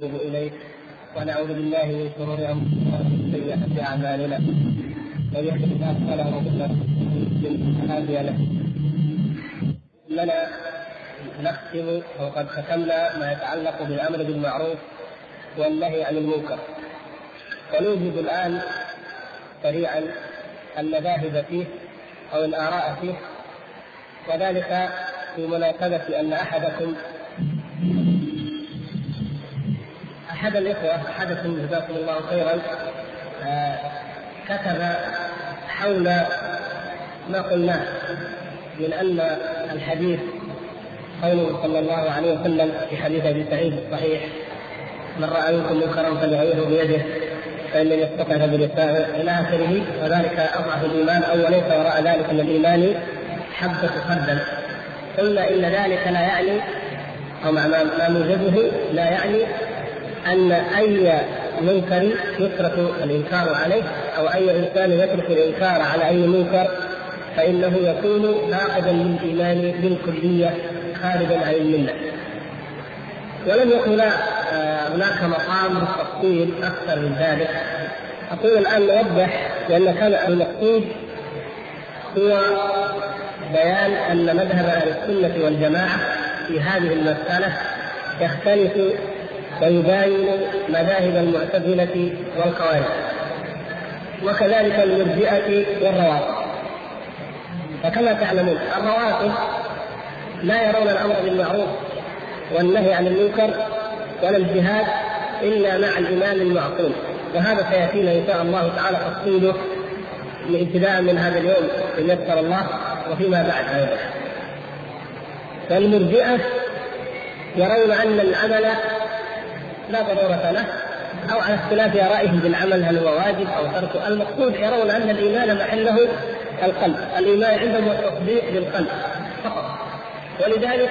نتوب إليك ونعوذ بالله من شرور أنفسنا ومن سيئات أعمالنا. من يهد الله فلا مضل له ومن هادي له. لنا نختم وقد ختمنا ما يتعلق بالأمر بالمعروف والنهي عن المنكر. ونوجد الآن سريعا المذاهب فيه أو الآراء فيه. وذلك في مناسبة أن أحدكم أحد الإخوة أحدكم جزاكم الله خيرا آه كتب حول ما قلناه من أن الحديث قوله صلى الله عليه وسلم في حديث أبي سعيد الصحيح من رأى منكم منكرا فليغيره بيده فإن لم يستطع فبلسانه. إلى آخره وذلك أضعف الإيمان أو ليس وراء ذلك من الإيمان حبة خردل قلنا إن ذلك لا يعني مع ما موجبه لا يعني أن أي منكر يترك الإنكار عليه أو أي إنسان يترك الإنكار على أي منكر فإنه يكون ناقضا للايمان بالكليه خارجا عن الملة. ولم يكن هناك مقام للتفصيل أكثر من ذلك. أقول الآن نوضح لأن كان المقصود هو بيان أن مذهب أهل السنة والجماعة في هذه المسألة يختلف ويباين مذاهب المعتزلة والخوارج وكذلك المرجئة والروافض. فكما تعلمون الروافض لا يرون الأمر بالمعروف والنهي عن المنكر ولا الجهاد إلا مع الإمام المعصوم. وهذا سيأتينا إن شاء الله تعالى تفصيله ابتداء من هذا اليوم إن يسر الله وفيما بعد أيضا. فالمرجئة يرون أن العمل لا ضرورة له أو على اختلاف آرائهم بالعمل هل هو واجب أو تركه، المقصود يرون أن الإيمان محله القلب، الإيمان عندهم هو التصديق بالقلب فقط. ولذلك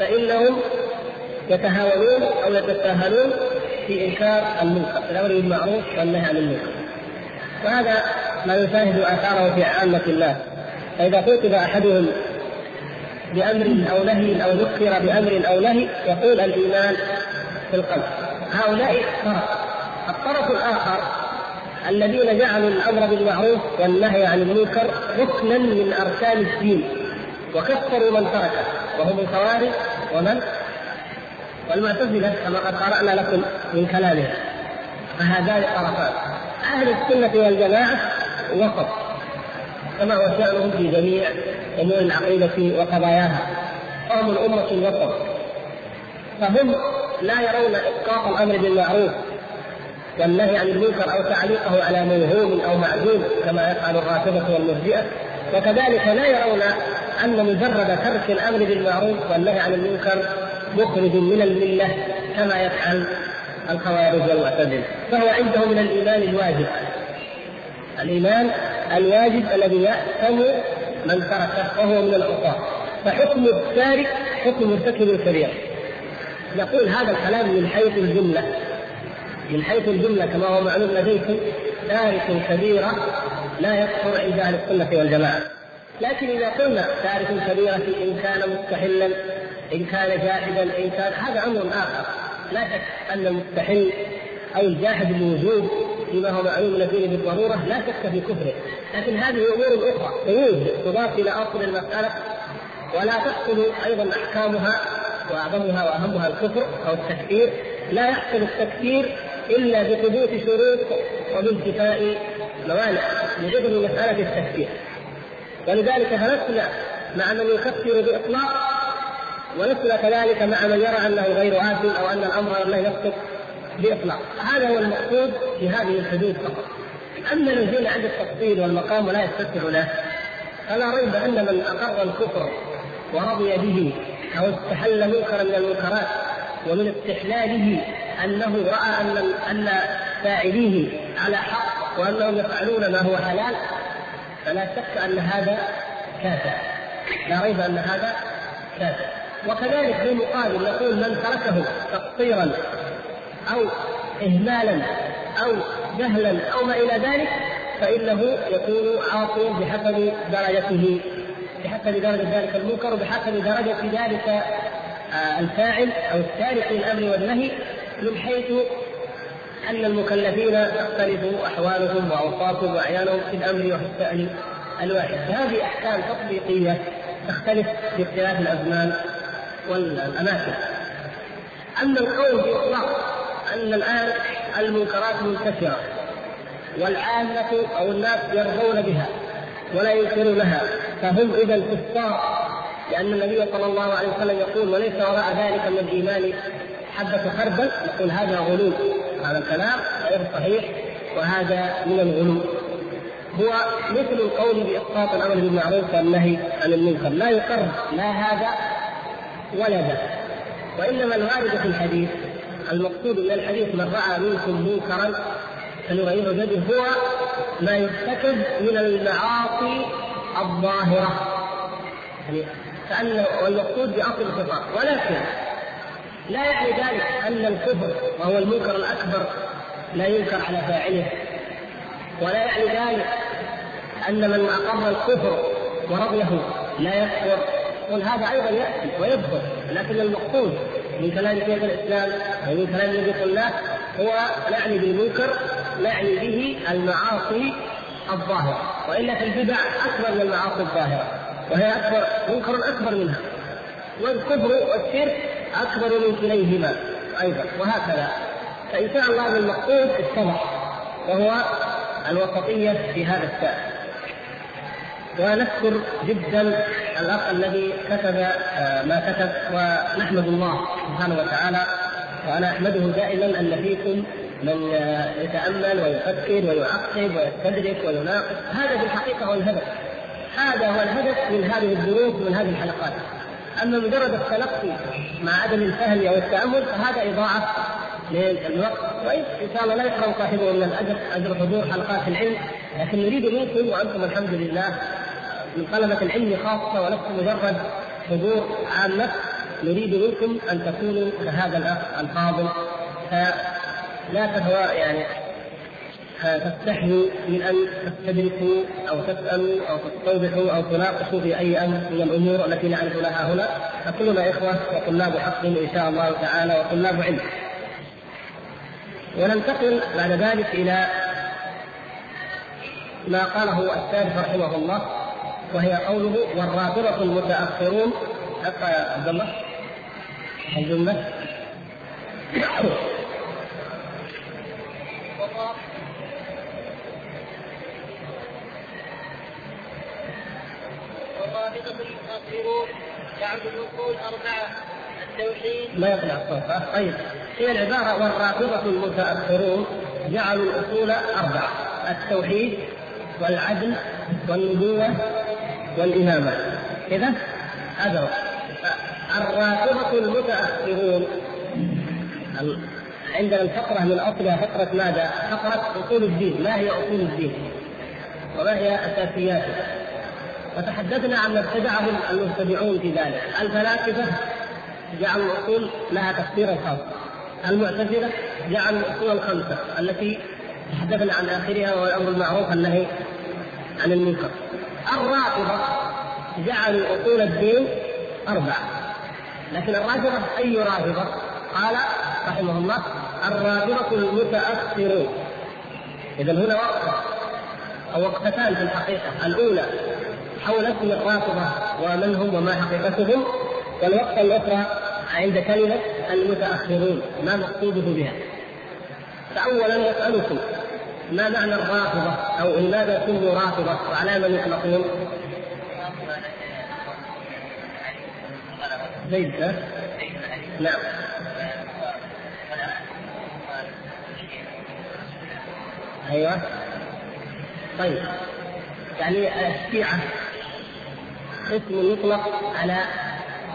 فإنهم يتهاونون أو يتساهلون في إنكار المنكر، الأمر بالمعروف والنهي عن المنكر. وهذا ما يشاهد آثاره في عامة الناس. فإذا خطب أحدهم بأمر أو نهي أو ذكر بأمر أو نهي يقول الإيمان في القلب. هؤلاء طرف الطرف الآخر الذين جعلوا الأمر بالمعروف والنهي عن المنكر ركنا من أركان الدين وكفروا من تركه. وهم الخوارج ومن؟ والمعتزلة كما قد قرأنا لكم من كلامهم. فهذان طرفان. أهل السنة والجماعة وسط كما هو شأنهم في جميع أمور العقيدة وقضاياها. فهم الأمة الوسط فهم لا يرون اسقاط الأمر بالمعروف والنهي عن المنكر أو تعليقه على موهوم أو معدوم كما يفعل الرافضة والمرجئة. وكذلك لا يرون أن مجرد ترك الأمر بالمعروف والنهي عن المنكر مخرج من الملة كما يفعل الخوارج والمعتزلة. فهو عنده من الإيمان الواجب. الإيمان الواجب الذي يأثم من تركه وهو من العصاة فحكم التارك حكم مرتكب الكبيره نقول هذا الكلام من حيث الجملة. من حيث الجملة كما هو معلوم لديكم تارك كبيرة لا يكفر عند أهل السنة والجماعة. لكن إذا قلنا تارك كبيرة إن كان مستحلا إن كان جاحدا إن كان هذا أمر آخر. لا شك أن المستحل أو الجاحد بالوجود فيما هو معلوم الدين بالضرورة لا شك في كفره. لكن هذه أمور أخرى تضاف إلى أصل المسألة ولا تحصل أيضا أحكامها وأعظمها وأهمها الكفر أو التكفير لا يحصل التكفير إلا بثبوت شروط وبانتفاء موانع لجبر مسألة التكفير. ولذلك فلسنا مع من يكفر بإطلاق ولسنا كذلك مع من يرى أنه غير آثم أو أن الأمر لا يسقط بإطلاق. هذا هو المقصود في هذه الحدود فقط. أما الذين عند التفصيل والمقام لا يتسع له فلا ريب أن من أقر الكفر ورضي به أو استحل منكرا من المنكرات ومن استحلاله أنه رأى أن أن فاعليه على حق وأنهم يفعلون ما هو حلال فلا شك أن هذا كافر. لا ريب أن هذا كافر. وكذلك في المقابل نقول من تركه تقصيرا أو اهمالا أو جهلا أو ما إلى ذلك فإنه يكون عاصيا بحسب درجته. بحسب درجة ذلك المنكر وبحسب درجة ذلك الفاعل أو التارك للأمر والنهي من حيث أن المكلفين تختلف أحوالهم وأوصافهم وأعيانهم في الأمر وفي الشأن الواحد. فهذه أحكام تطبيقية تختلف باختلاف الأزمان والأماكن. أما القول بإطلاق أن الآن المنكرات منتشرة والعامة أو الناس يرضون بها ولا ينكرونها فهم إذا كفار لأن النبي صلى الله عليه وسلم يقول وليس وراء ذلك من الإيمان حبة خردل؟ يقول هذا غلو هذا الكلام غير صحيح وهذا من الغلو. هو مثل القول بإسقاط الأمر بالمعروف والنهي عن المنكر. لا يقر لا هذا ولا ذاك وإنما الوارد في الحديث المقصود من الحديث من رأى منكم منكرا فليغيره بيده هو ما يرتكب من المعاصي الظاهرة. يعني كأن والمقصود بأصل الخطاب ولكن لا يعني ذلك أن الكفر وهو المنكر الأكبر لا ينكر على فاعله. ولا يعني ذلك أن من أقر الكفر ورضيه لا يكفر. قل هذا أيضا يأتي ويدخل لكن المقصود من كلام شيخ الإسلام ومن كلام صلى الله هو نعني بالمنكر نعني به المعاصي الظاهرة. وإلا في البدع أكبر من المعاصي الظاهرة. وهي أكبر منكر أكبر منها. والكفر والشرك أكبر من كليهما أيضا. وهكذا. فإن شاء الله المقصود اتضح وهو الوسطية في هذا الشأن ونشكر جدا الأخ الذي كتب آه، ما كتب ونحمد الله سبحانه وتعالى. وأنا أحمده دائما أن فيكم من يتأمل ويفكر ويعقب ويستدرك ويناقش. هذا في الحقيقة هو الهدف. هذا هو الهدف من هذه الدروس ومن هذه الحلقات. أما مجرد التلقي مع عدم الفهم أو التأمل فهذا إضاعة للوقت. وإن شاء الله لا يحرم صاحبه من الأجر أجر حضور حلقات العلم. لكن نريد منكم وأنتم الحمد لله من طلبة العلم خاصة ولست مجرد حضور عامة. نريد منكم أن تكونوا كهذا الأخ الفاضل. فلا تهوى يعني تستحيوا من أن تستدركوا أو تسألوا أو تستوضحوا أو تناقشوا في أي أمر من الأمور التي نعرف لها هنا. فكلنا إخوة وطلاب حق إن شاء الله تعالى وطلاب علم. وننتقل بعد ذلك إلى ما قاله السادس رحمه الله وهي قوله حتى يا عبد الله. الجملة والرافضة المتأخرون جعلوا الأصول أربعة التوحيد. ما يطلع الصوت طيب. هي العبارة والرافضة المتأخرون جعلوا الأصول أربعة التوحيد والعدل والنبوة والإمامة. كذا هذا الرافضة المتأخرون عندنا الفقرة من أصلها فقرة ماذا؟ فقرة أصول الدين، ما هي أصول الدين؟ وما هي أساسياته؟ وتحدثنا عن ما ابتدعه المبتدعون في ذلك، الفلاسفة جعلوا الأصول لها تفسيرا خاصا. المعتزلة جعلوا الأصول الخمسة التي تحدثنا عن آخرها وهو الأمر المعروف النهي عن المنكر. الرافضة جعلوا أصول الدين أربعة لكن الرافضة أي رافضة؟ قال رحمه الله الرافضة المتأخرون إذا هنا وقفة أو وقفتان في الحقيقة. الأولى حول اسم الرافضة ومن هم وما حقيقتهم والوقفة الأخرى عند كلمة المتأخرون. ما مقصوده بها. فأولا يسألكم ما معنى الرافضة؟ أو لماذا سموا رافضة؟ وعلى من يطلقون؟ زيد نعم. أيوه. طيب. يعني الشيعة اسم يطلق على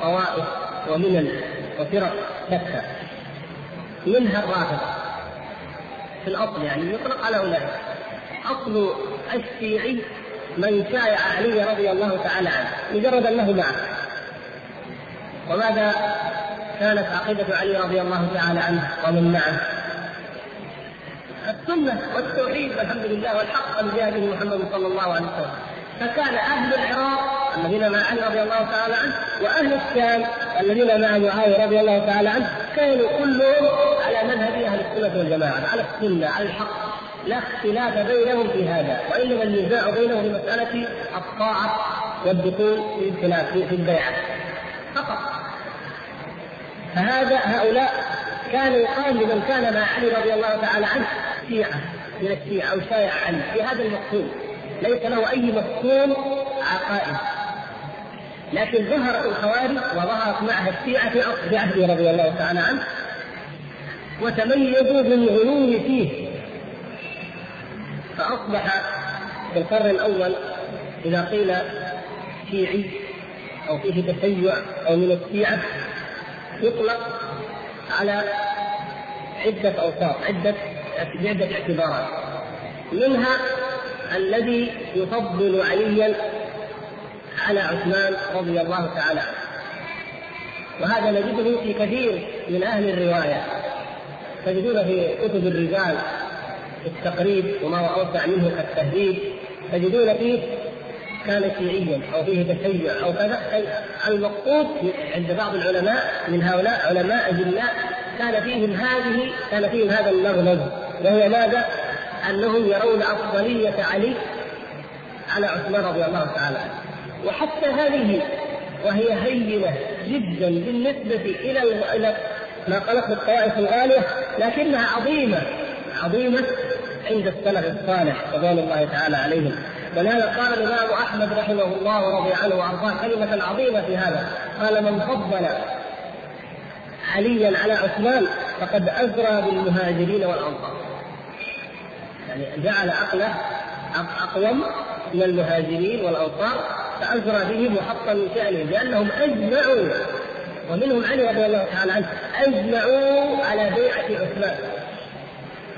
طوائف وملل وفرق شتى منها الرافضة. في الأصل يعني يطلق على اولئك أصل الشيعي من شايع علي رضي الله تعالى عنه مجرد أنه معه. وماذا كانت عقيدة علي رضي الله تعالى عنه ومن معه؟ السنة والتوحيد والحمد لله والحق الذي به محمد صلى الله عليه وسلم. فكان أهل العراق الذين مع علي رضي الله تعالى عنه وأهل الشام الذين مع معاوية رضي الله تعالى عنه كانوا كلهم على السنة والجماعة على السنة على الحق. لا اختلاف بينهم في هذا وإنما النزاع بينهم في مسألة الطاعة والدخول في الخلاف في البيعة. فقط. فهذا هؤلاء كان يقال لمن كان مع علي رضي الله تعالى عنه شيعه من الشيعة أو شايع عنه في هذا المفهوم. ليس له أي مفهوم عقائد لكن ظهرت الخوارج وظهرت معها الشيعة في عهده رضي الله تعالى عنه وتميزوا بالغلو فيه. فأصبح في القرن الأول إذا قيل شيعي أو فيه تشيع أو من الشيعة يطلق على عدة أوصاف عدة بعدة اعتبارات منها الذي يفضل عليا على عثمان رضي الله تعالى عنه. وهذا نجده في كثير من أهل الرواية. تجدون في كتب الرجال التقريب وما هو اوسع منه كالتهذيب. تجدون فيه كان شيعيا أو فيه تشيع أو كذا. المقصود عند بعض العلماء من هؤلاء علماء أجلاء كان فيهم هذه كان فيهم هذا المغلظ وهو ماذا؟ أنهم يرون أفضلية علي على عثمان رضي الله تعالى عنه. وحتى هذه وهي هينة جدا بالنسبة إلى إلى ما قالته الطوائف الغالية لكنها عظيمة عظيمة عند السلف الصالح رضوان الله تعالى عليهم. ولهذا قال الإمام أحمد رحمه الله ورضي عنه وأرضاه كلمة عظيمة في هذا. قال من فضل عليا على عثمان فقد أزرى بالمهاجرين والأنصار. يعني جعل عقله أقوم من المهاجرين والانصار فازرى بهم وحط من شانهم لأنهم أجمعوا ومنهم علي رضي الله تعالى عنه أجمعوا على بيعة عثمان.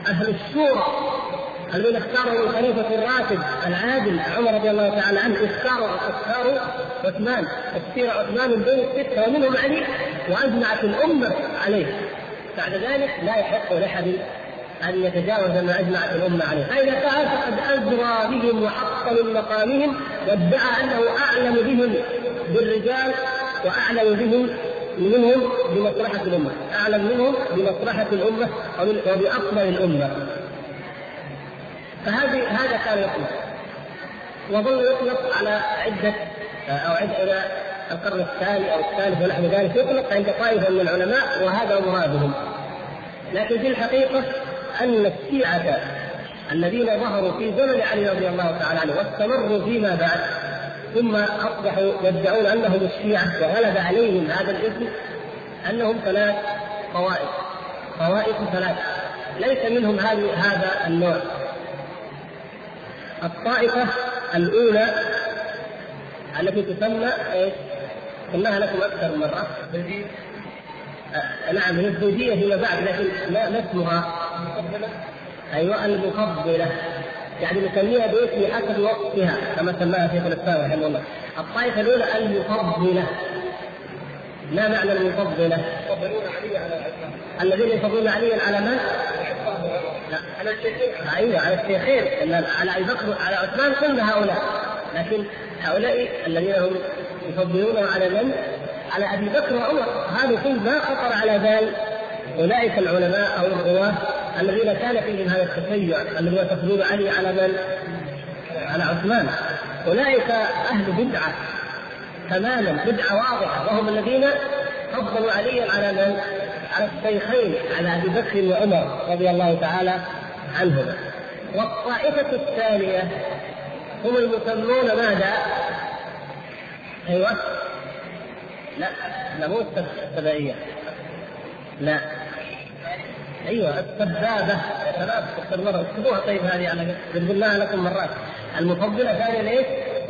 أهل الشورى الذين اختاروا الخليفة الراشد العادل عمر رضي الله تعالى عنه اختاروا اختاروا عثمان اختير عثمان بين الستة ومنهم علي وأجمعت الأمة عليه. بعد ذلك لا يحق لأحد أن يتجاوز ما اجمعت الأمة عليه، فاذا فعل فقد ازرى بهم وحق من مقامهم وادعى أنه أعلم بهم بالرجال وأعلم بهم منهم بمصلحة الأمة. أعلم منهم بمصلحة الأمة وبأفضل الأمة. فهذه هذا كان يطلق وظل يطلق على عدة أو عدة إلى القرن الثاني أو الثالث ونحو ذلك يطلق عند طائفة من العلماء وهذا مرادهم. لكن في الحقيقة أن الشيعة الذين ظهروا في زمن علي رضي الله تعالى عنه واستمروا فيما بعد ثم أصبحوا يدعون أنهم الشيعه وغلب عليهم هذا الاسم أنهم ثلاث طوائف. طوائف ثلاث ليس منهم هذا النوع. الطائفة الأولى التي تسمى إيش؟ قلناها لكم أكثر مرة. نعم هي الزوجية فيما بعد لكن ما اسمها أيوه المفضلة يعني نسميها باسم حسب وقتها كما سماها شيخ الإسلام رحمه الله. الطائفة الأولى المفضلة. ما معنى المفضلة؟ يفضلون علي على الذين يفضلون عليا على من؟ لا على الشيخين أيوه على الشيخين على أبي بكر على عثمان كل هؤلاء لكن هؤلاء الذين هم يفضلون على من؟ على أبي بكر وعمر هذا شيء ما خطر على بال أولئك العلماء أو الرواه الذين كان فيهم هذا التشيع الذين تفضيل علي على من؟ على عثمان أولئك أهل بدعة تماما بدعة واضحة وهم الذين فضلوا عليا على من؟ على الشيخين على أبي بكر وعمر رضي الله تعالى عنهما والطائفة الثانية هم المسمون ماذا؟ أيوه لا لا مو السبائية. لا. أيوه السبابة ثلاث مرة اكتبوها طيب هذه أنا قلناها لكم مرات. المفضلة ثانيا إيش؟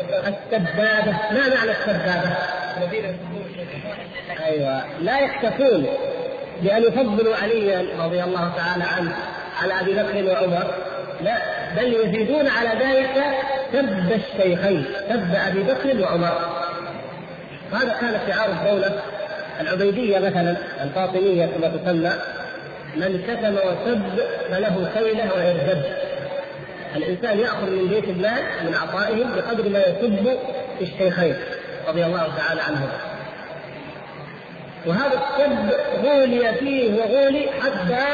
السبابة. ما معنى السبابة؟ أيوه. لا يكتفون بأن يفضلوا عليا رضي الله تعالى عنه على أبي بكر وعمر. لا بل يزيدون على ذلك سب الشيخين سب أبي بكر وعمر. هذا كان شعار الدولة العبيدية مثلا الفاطمية كما تسمى من كتم وسب فله خيله ويرتد الإنسان يأخذ من بيت المال من عطائهم بقدر ما يسب في الشيخين رضي الله تعالى عنهما. وهذا السب غولي فيه وغولي حتى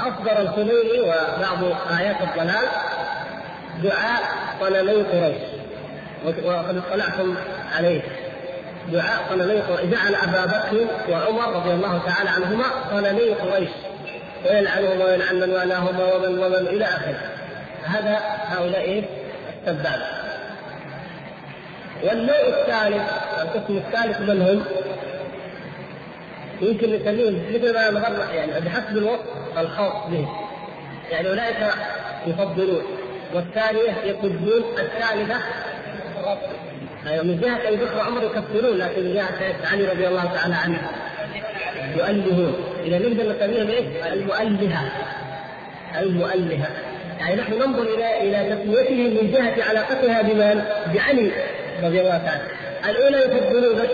اصبح فسر الخميني وبعض آيات الضلال دعاء صنمي قريش. وقد اطلعتم عليه. دعاء صنمي قريش جعل أبا بكر وعمر رضي الله تعالى عنهما صنمي قريش ويلعنهما ويلعن من والاهما ومن ومن إلى آخره هذا هؤلاء إيه؟ السباب والنوع الثالث القسم الثالث من هم؟ يمكن نسميهم مثل ما يعني بحسب الوصف الخاص به يعني أولئك يفضلون والثانية يكذبون الثالثة من جهة أبي بكر وعمر يكفرون لكن من جهة علي رضي الله تعالى عنه. يؤلهون. إذا نقدر نسميهم إيه؟ المؤلهة. المؤلهة. يعني نحن ننظر إلى إلى تسميتهم من جهة علاقتها بمن؟ بعلي رضي الله تعالى. الأولى يفضلونه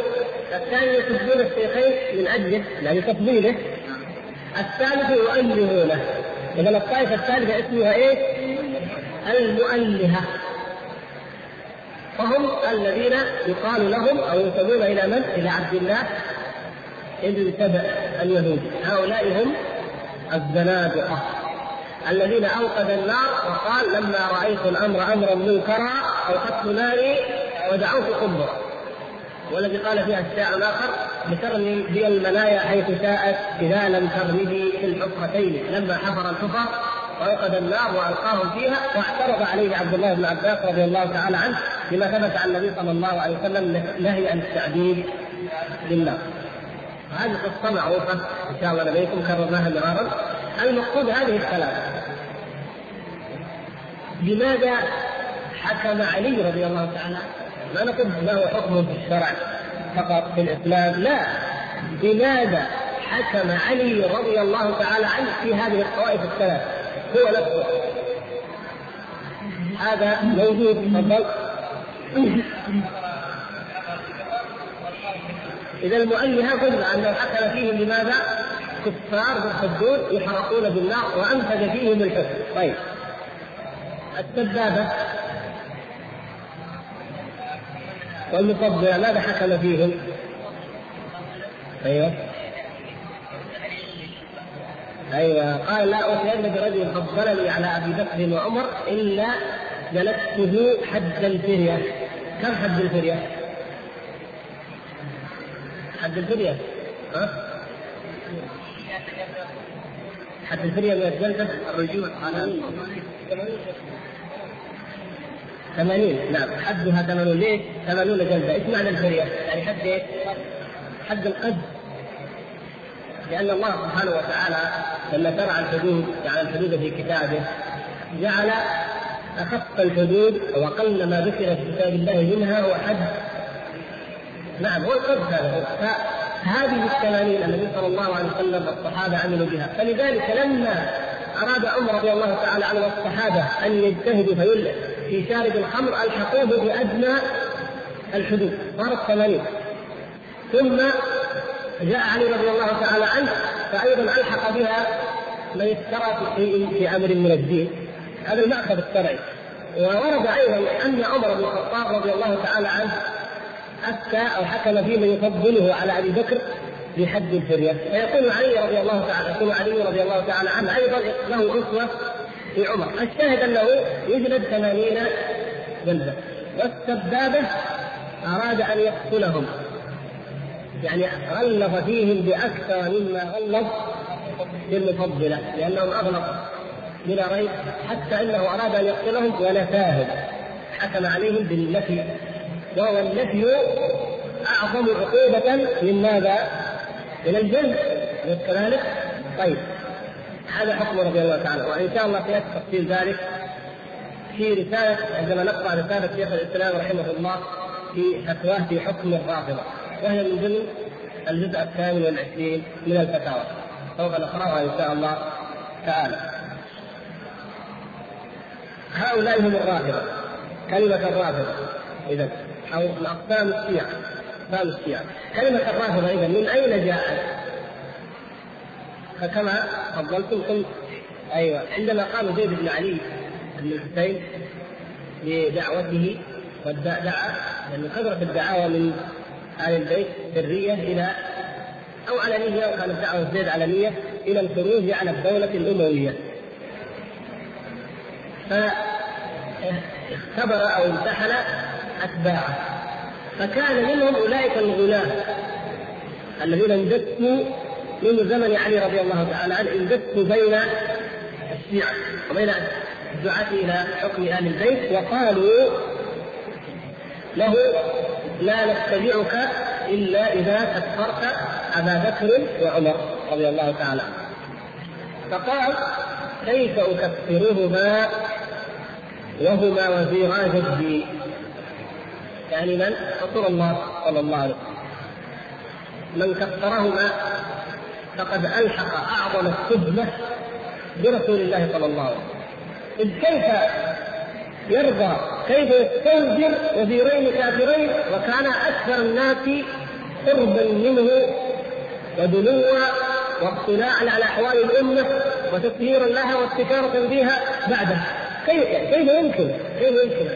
الثانية يفضلون الشيخين من أجله يعني تفضيله. الثالثة يؤلهونه. إذا الطائفة الثالثة اسمها إيه؟ المؤلهة. وهم الذين يقال لهم أو ينسبون إلى من؟ إلى عبد الله ابن سبع اليهودي. هؤلاء هم الزنادقة الذين أوقد النار وقال لما رأيت الأمر أمرا منكرا اوقدت ناري ودعوت قنبرا والذي قال فيها الشاعر الآخر لترمي بي المنايا حيث شاءت إذا لم ترمدي في الحفرتين. لما حفر الحفر واوقد النار والقاهم فيها واعترض عليه عبد الله بن عباس رضي الله تعالى عنه بما ثبت عن النبي صلى الله عليه وسلم نهي عن التعذيب للنار. هذه قصة معروفة إن شاء الله لديكم كررناها مرارا. المقصود هذه الثلاثه. لماذا حكم علي رضي الله تعالى ما نقول له حكم في الشرع فقط في الإسلام لا لماذا حكم علي رضي الله تعالى عنه في هذه الطوائف الثلاث هو نفسه هذا موجود تفضل إذا المؤلهة قلنا أنه حكم فيهم لماذا؟ كفار بالحدود يحرقون بالنار وأنفذ فيهم الحكم طيب. السبابة. والمفضلة ماذا حكم فيهم؟ أيوه. أيوه قال لا اوصين برجل فضلني على أبي بكر وعمر إلا جلدته حد الفرية كم حد الفرية؟ حد الفرية ها؟ حد الفرية من الجلدة الرجوع على 80 نعم حدها 80 ليه؟ 80 جلدة، إيش معنى الفرية؟ يعني حد إيه؟ حد القذف لأن الله سبحانه وتعالى لما شرع الحدود جعل الحدود في كتابه جعل أخف الحدود وأقل ما ذكر في كتاب الله منها هو حد. نعم هو القذف هذا. فهذه الثمانين النبي صلى الله عليه وسلم والصحابة عملوا بها. فلذلك لما أراد عمر رضي الله تعالى عنه والصحابة أن يجتهدوا في شارب الخمر ألحقوه بأدنى الحدود. صارت ثمانين ثم جاء علي رضي الله تعالى عنه فايضا ألحق بها من اشترى في شيء في أمر من الدين هذا المأخذ الشرعي. وورد أيضا أن عمر بن الخطاب رضي الله تعالى عنه افتى أو حكم في من يفضله على أبي بكر بحد الفرية. فيقول علي رضي الله تعالى يقول علي رضي الله تعالى عنه أيضا له أسوة في عمر. الشاهد أنه يجلد ثمانين جلده والسبابة أراد أن يقتلهم. يعني غلظ فيهم بأكثر مما غلظ في المفضله لأنهم اغلظ بلا ريب حتى إنه أراد أن يقتلهم ونفاهم حكم عليهم بالنفي وهو النفي أعظم عقوبة من ماذا؟ من الجلد كذلك؟ طيب هذا حكم رضي الله تعالى وإن شاء الله سيأتي تفصيل ذلك في رسالة عندما نقرأ رسالة شيخ الإسلام رحمه الله في فتواه في حكم الرافضة وهي من ضمن الجزء الثامن والعشرين من الفتاوى. سوف نقرأها إن شاء الله تعالى. هؤلاء هم الرافضة. كلمة الرافضة اذا أو اقسام الشيعة. أقسام الشيعة. كلمة الرافضة اذا من أين جاءت؟ فكما فضلتم قلت أيوه. عندما قام زيد بن علي بن الحسين بدعوته ودعا لأن كثرة الدعاوى من آل البيت سرية إلى أو علنية وكانت دعوة زيد علنية إلى الخروج على الدولة الأموية. فاختبر أو امتحن أتباعه. فكان منهم أولئك الغلاة الذين اندسوا من زمن علي رضي الله تعالى عنه اندسوا بين الشيعة وبين الدعاة إلى حكم أهل البيت وقالوا له لا نتبعك إلا إذا كفرت أبا بكر وعمر رضي الله تعالى فقال كيف أكفرهما وهما وزيرا جدي؟ يعني من؟ رسول الله صلى الله عليه وسلم. من كفرهما فقد ألحق أعظم التهمة برسول الله صلى الله عليه وسلم. إذ كيف يرضى كيف يستنزر وزيرين كافرين وكان أكثر الناس قربا منه ودنوا واطلاعا على أحوال الأمة وتطهيرا لها واستشارة فيها بعده كيف كيف يمكن؟ كيف يمكن؟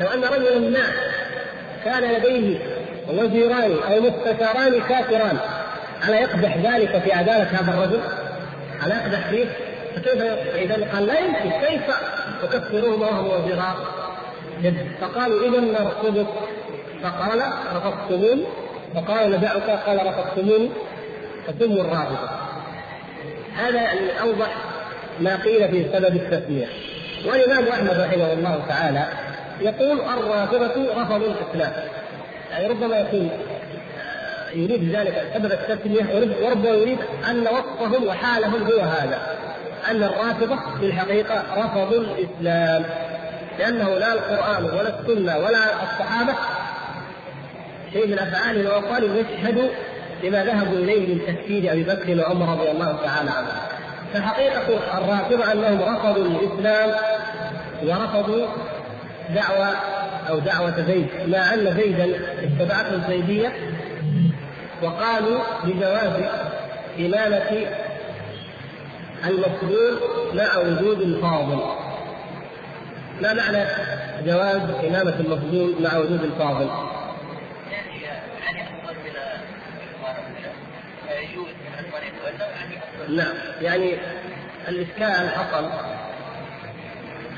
لو أن رجلا ما كان لديه وزيران أو مستشاران كافران ألا يقدح ذلك في عدالة هذا الرجل؟ ألا يقدح فيه؟ فكيف إذا قال لا يمكن كيف تكفرون وهو وزراء فقالوا إذا نرفضك فقال رفضتمون فقال ندعك قال رفضتمون فتم الرافضة. هذا أوضح ما قيل في سبب التسمية. والإمام أحمد رحمه الله تعالى يقول الرافضة رفضوا الإسلام. يعني ربما يكون يريد ذلك سبب التسمية وربما يريد أن وصفهم وحالهم هو هذا. أن الرافضة في الحقيقة رفضوا الإسلام لأنه لا القرآن ولا السنة ولا الصحابة شيء من أفعالهم وأقوالهم يشهد لما ذهبوا إليه من تفكير أبي بكر وعمر رضي الله تعالى عنهم فحقيقة الرافضة أنهم رفضوا الإسلام ورفضوا دعوة أو دعوة زيد مع أن زيدا اتبعته الزيدية وقالوا بجواز إمامة المسلول مع وجود الفاضل ما معنى جواز إمامة المفضول مع وجود الفاضل؟ نعم يعني الإشكال حصل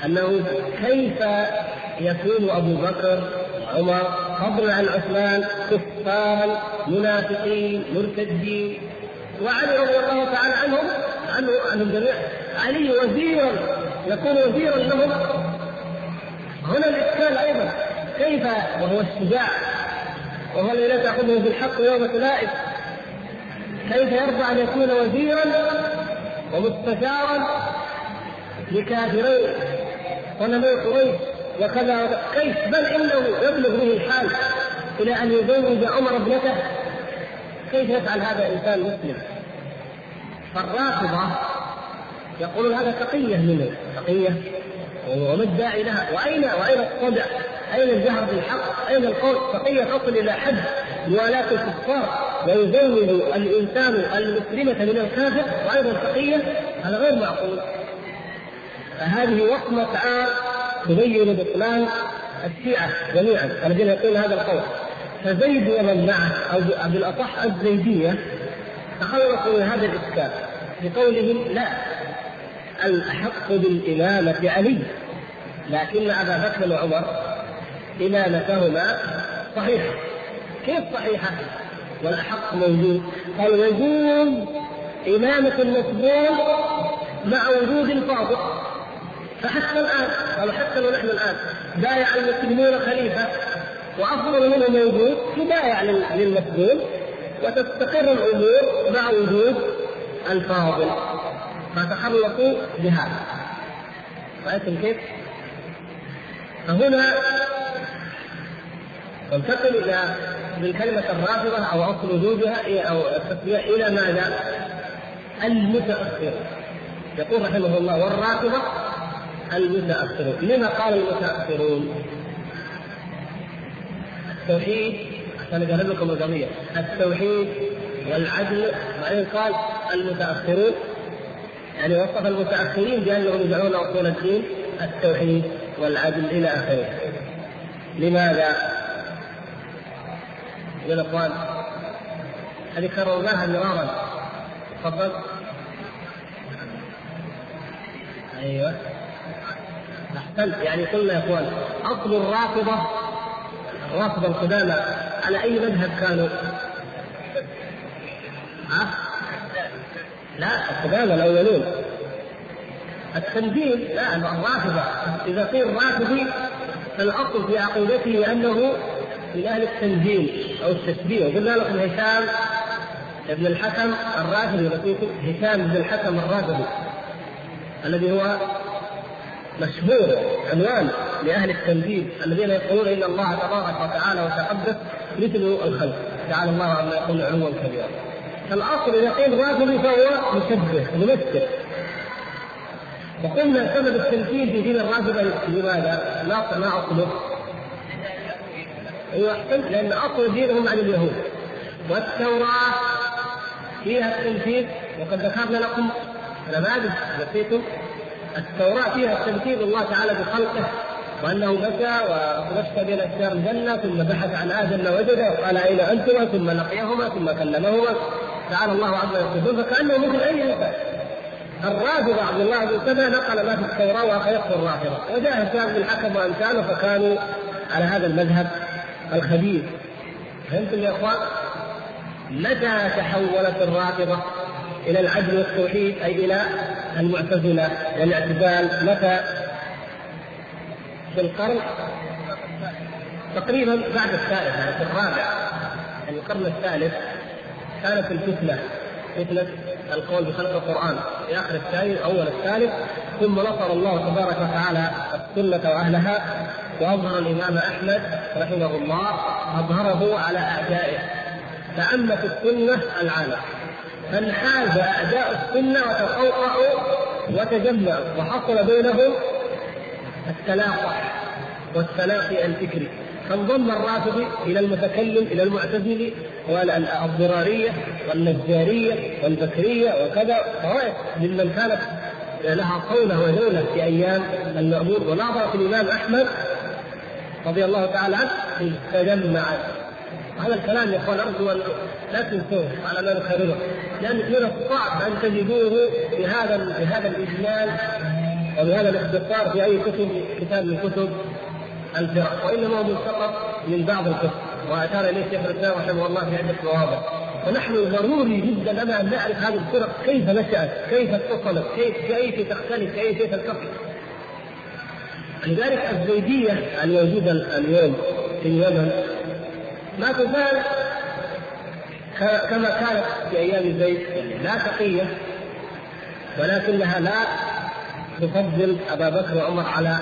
أنه كيف يكون أبو بكر عمر فضلا عن عثمان كفارا منافقين مرتدين وعلي رضي الله تعالى عنهم عنه عن الجميع. علي وزيرا يكون وزيرا لهم. هنا الإشكال أيضا. كيف؟ وهو الشجاع وهو الذي لا تأخذه بالحق يوم تلائم. كيف يرضى أن يكون وزيرا ومستشارا لكافرين؟ ونبي قريش وكذا. كيف؟ بل إنه يبلغ به الحال إلى أن يزوج عمر ابنته. كيف يفعل هذا انسان مسلم؟ فالرافضة يقولون هذا تقية منه تقية وما الداعي لها وأين وأين الصدع؟ أين الجهر بالحق؟ أين القول؟ تقية تصل إلى حد موالاة الكفار ويزوج الإنسان المسلمة من الكافر وأيضا تقية هذا غير معقول فهذه وصمة عار تبين بطلان الشيعة جميعا الذين يقولون هذا القول فزيد ومن معه أو بالأصح الزيدية تخلصوا من هذا الإشكال. بقولهم لا الأحق بالإمامة علي لكن أبا بكر وعمر إمامتهما صحيحة. كيف صحيحة؟ والأحق موجود. قال يجوز إمامة المسجون مع وجود الفاضل فحتى الآن قالوا حتى ونحن الآن بايع المسلمون خليفة وأفضل منه موجود يبايع للمسجون وتستقر الأمور مع وجود الفاضل فتخلصوا بهذا رأيتم كيف؟ فهنا تنتقل إلى من كلمة الرافضة أو اصل وجودها أو التسمية إلى ماذا؟ المتأخر يقول رحمه الله والرافضة المتأخرون لما قال المتأخرون؟ التوحيد لكم القضية. التوحيد والعدل بعدين قال المتأخرون يعني وصف المتأخرين بأنهم يدعون أصول الدين التوحيد والعدل إلى آخره. لماذا؟ يا إخوان هذه كررناها مرارا. تفضل. أيوه. أحسنت. يعني قلنا يا إخوان أصل الرافضة الرافضه القدامى. على أي مذهب كانوا؟ ها؟ لا القدامى الأولون التنزيل لا الرافضة إذا قيل رافضي فالأصل في عقيدته أنه من أهل التنزيل أو التشبيه وقلنا لكم هشام ابن الحكم الرافضي هشام بن الحكم الرافضي الذي هو مشهور عنوان لأهل التنزيل الذين يقولون إن الله تبارك وتعالى وتقدس مثل الخلق. تعالى الله عما يقول علوا كبيرا. الاصل إذا قيل رافضي فهو مشبه ممثل. وقلنا سبب التمثيل في دين الرافضه لماذا؟ ما ما اصله؟ احسنت لأن أصل دينهم عن اليهود. والتوراة فيها التمثيل. وقد ذكرنا لكم نماذج نسيتم التوراة فيها التمثيل الله تعالى بخلقه وأنه مشى وتمشى بين اشجار الجنة ثم بحث عن آدم وجده وقال أين أنتما؟ ثم لقيهما ثم كلمهما. تعالى الله عما يصفون فكأنه مثل أي إنسان. الرافضة عبد الله بن سبع نقل ما في التوراة وخيط الرافضة. وجاء هشام بن الحكم وأمثاله فكانوا على هذا المذهب الخبيث. فهمتم يا إخوان؟ متى تحولت الرافضة؟ إلى العدل والتوحيد أي إلى المعتزلة والاعتزال. متى؟ في القرن تقريبا بعد الثالث يعني في الرابع يعني القرن الثالث كانت الفتنة فتنة القول بخلق القرآن. في آخر الثاني أول الثالث ثم نصر الله تبارك وتعالى السنة وأهلها وأظهر الإمام أحمد رحمه الله أظهره على أعدائه. فعمت السنة العالم. فانحاز أعداء السنة وتقوقعوا وتجمعوا وحصل بينهم التلاقح والتلاقي الفكري. فانضم الرافضي إلى المتكلم إلى المعتزلي والضراريه والنجارية والبكرية وكذا. طوائف ممن كانت لها قولة ودولة في أيام المأمون وناظرت الإمام أحمد رضي الله تعالى عنه تجمع هذا الكلام يا أخوان أرجو أن لا تنسوه على ما نكرره لأن من الصعب أن تجدوه بهذا بهذا الاجمال وبهذا الاختصار في أي كتب كتاب من كتب الفرق وإنما هو ملتقط من بعض الكتب واشار إليه شيخ الإسلام رحمه الله في عدة مواضع فنحن ضروري جدا لنا أن نعرف هذه الفرق كيف نشأت، كيف اتصلت، كيف كيف تختلف، كيف تلتقي. لذلك الزيدية الموجودة اليوم في اليمن ما تزال كما كانت في أيام زيد لا تقية ولكنها لا تفضل أبا بكر وعمر على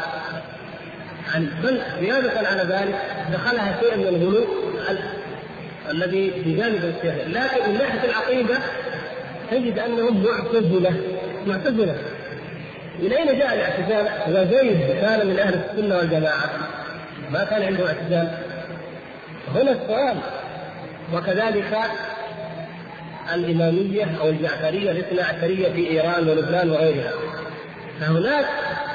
علي بل زيادة على ذلك دخلها شيء من الغلو الذي في جانب الشيخ. لكن من ناحية العقيدة تجد أنهم معتزلة معتزلة. من أين جاء الاعتزال؟ إذا زيد كان من أهل السنة والجماعة. ما كان عنده اعتزال. هنا السؤال؟ وكذلك الإمامية أو الجعفرية الاثنى عشرية في إيران ولبنان وغيرها. فهناك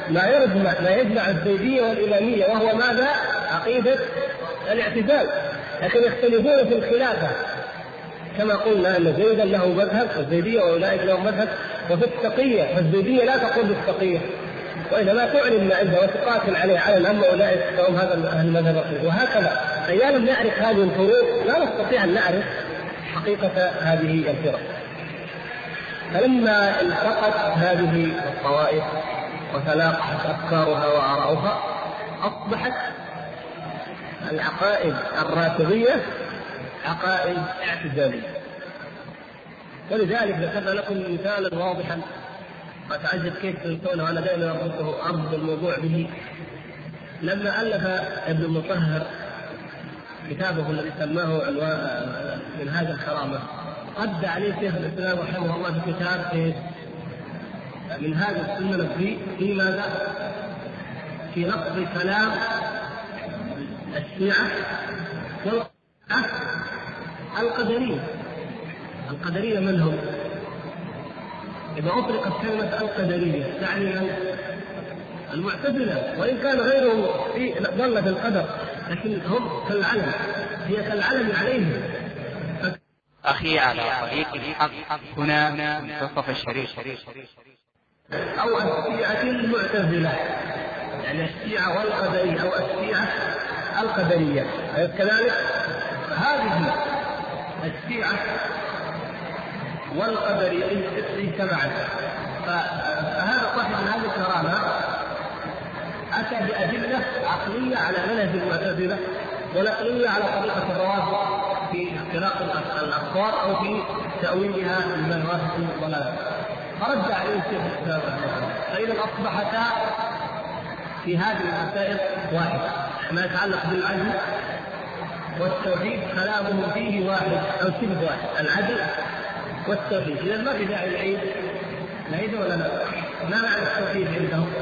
ما يجمع ما يجمع الزيديه والإمامية وهو ماذا؟ عقيدة الاعتزال. لكن يختلفون في الخلافة. كما قلنا أن زيدا له مذهب والزيدية وأولئك لهم مذهب. وفي التقية فالزيديه لا تقول بالتقية. وإنما تعلن ما عنده وتقاتل عليه على اما اولئك فهم هذا المذهب وهكذا أيام نعرف هذه الفروق لا نستطيع أن نعرف حقيقة هذه الفرق. فلما التقت هذه الطوائف وتلاقحت أفكارها واراؤها أصبحت العقائد الرافضية عقائد اعتزالية. ولذلك ذكرنا لكم مثالا واضحا واتعجب كيف تنسونه وأنا دائما اربط الموضوع به لما ألف ابن المطهر كتابه الذي سماه من هذا الكرامه رد عليه شيخ الإسلام رحمه الله في كتاب؟ من هذا السنة في في ماذا؟ في نقض كلام الشيعة القدرية القدرية من هم؟ إذا أطلقت كلمة القدرية تعني من؟ المعتزلة وإن كان غيرهم في ضل في القدر لكن هم كالعلم. هي كالعلم عليهم. أخي على طريق الحق. هنا منتصف الشريف. أو الشيعة المعتزلة. يعني الشيعة والقدرية أو الشيعة القدرية. أليس كذلك؟ هذه الشيعة والقدرية اجتمعت فهذا صاحب هذه الكرامة أتى بأدلة عقلية على منهج المعتزلة ونقلية على طريقة الروافض في اختلاق الأخبار أو في تأويلها يوافق الضلال فرد عليه الشيخ الإسلام فإذا أصبحتا في هذه المسائل واحد ما يتعلق بالعدل والتوحيد كلامهم فيه واحد أو شبه واحد. العدل والتوحيد. إذا ما في داعي العيد نعيد ولا لا؟ ما معنى التوحيد عندهم؟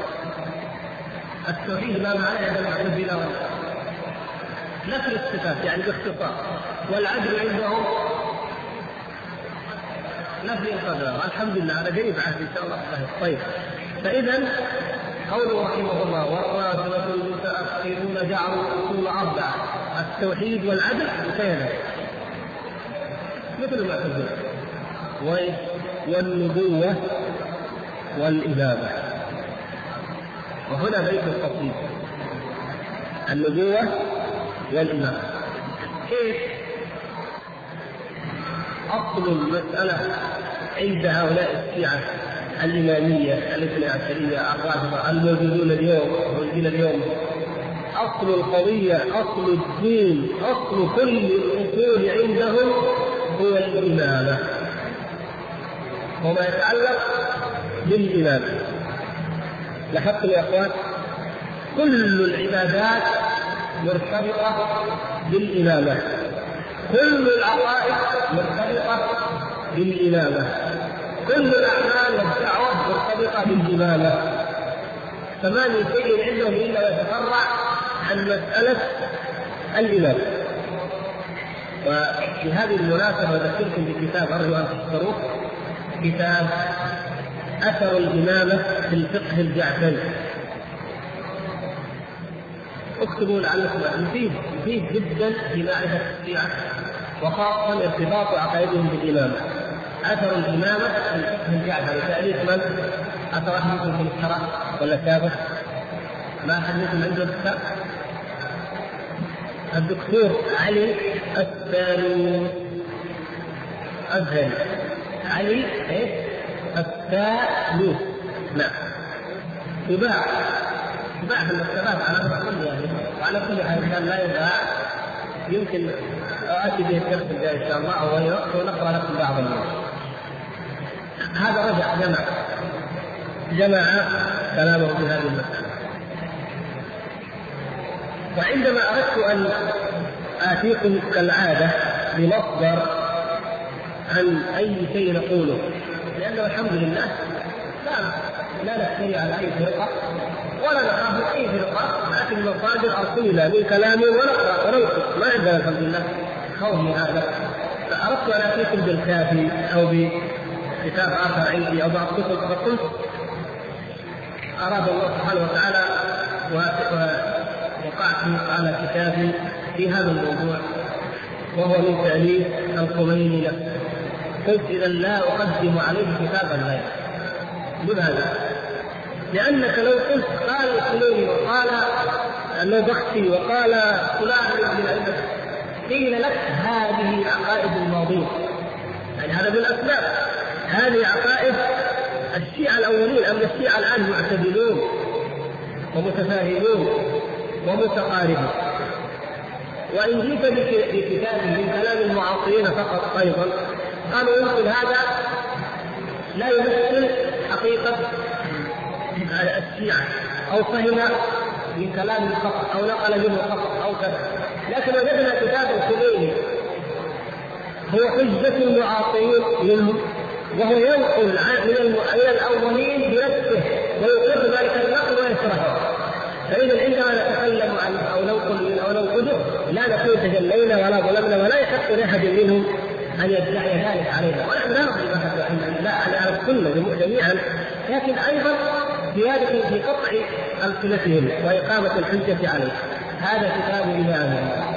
التوحيد ما معناه عند المعتزله ولا الصفات يعني باختصار. والعدل عندهم نفي القدر الحمد لله أنا قريب عهد إن شاء الله. طيب. فاذا قوله رحمه الله والرافضة المتأخرون جعلوا الأصول أربعة التوحيد والعدل كذا مثل ما تقول. والنبوة والإمامة وهنا بيت القصيد النبوة والإمامة كيف أصل المسألة عند هؤلاء الشيعة الإمامية الاثنى عشرية الرافضة الموجودون اليوم موجودين اليوم؟ أصل القضية أصل الدين أصل كل الأصول عندهم هو الإمامة وما يتعلق بالإمامة لاحظتم يا إخوان كل العبادات مرتبطة بالإمامة. كل العقائد مرتبطة بالإمامة. كل الأعمال والدعوة مرتبطة بالإمامة. فما من شيء عندهم إلا يتفرع عن مسألة الإمامة. وفي هذه المناسبة اذكركم بكتاب ارجو ان تشكروه كتاب أثر الإمامة في الفقه الجعفري اكتبوا لعلكم مفيد مفيد جدا في معرفة الشيعة وخاصه ارتباط عقائدهم بالإمامة أثر الإمامة في الفقه الجعفري تأليف من؟ أثر احدكم في الشرع ولا كتابه؟ ما أحد منكم عنده الكتاب؟ الدكتور علي الثاني الزهري علي إيه؟ الثاني نعم. يباع. يباع في المكتبات على كل يعني. وعلى كل حال كان لا يباع. يمكن آتي به الدرس الجاي إن شاء الله أو غيره ونقرأ لكم بعض النصوص هذا رجع جمع. جمع كلامه في هذه المسألة. وعندما أردت أن آتيكم كالعادة بمصدر عن أي شيء نقوله. لأنه الحمد لله لا لا نحتوي على أي فرقة ولا نخاف من أي فرقة لكن المصادر أرسلنا من كلام ونقرأ وننقل. ما عندنا الحمد لله خوف من هذا. فأردت أن آتيكم بالكافي أو كتاب آخر عندي أو بعض كتب فقلت أراد الله سبحانه وتعالى وقعت على كتاب في هذا الموضوع وهو من تأليف الخميني نفسه قلت اذا لا أقدم عليه كتابا غيره لماذا؟ لأنك لو قلت قال الخميني وقال النبختي وقال فلان من الأئمة قيل لك هذه عقائد الماضين. يعني هذا من الأسباب. هذه عقائد الشيعة الأولين أما الشيعة الآن معتدلون ومتفاهمون ومتقاربون. وإن جئت بكتاب من كلام المعاصرين فقط أيضا قالوا يمكن هذا لا يمثل حقيقة الشيعة. أو فهم من كلام فقط أو نقل منه فقط أو كذا. لكن وجدنا كتاب الخميني هو حجة المعاصرين منهم وهو ينقل من الأولين بنفسه ويقر ذلك النقل ويشرحه فإذا عندما نتكلم عن أو ننقل أو ننقله لا نكون تجلينا ولا ظلمنا ولا يحق لأحد منهم أن يدعي ذلك علينا. ونحن لا نقل لا على السنة جميعا لكن أيضا زيادة في قطع ألسنتهم وإقامة الحجة عليه هذا كتاب امامنا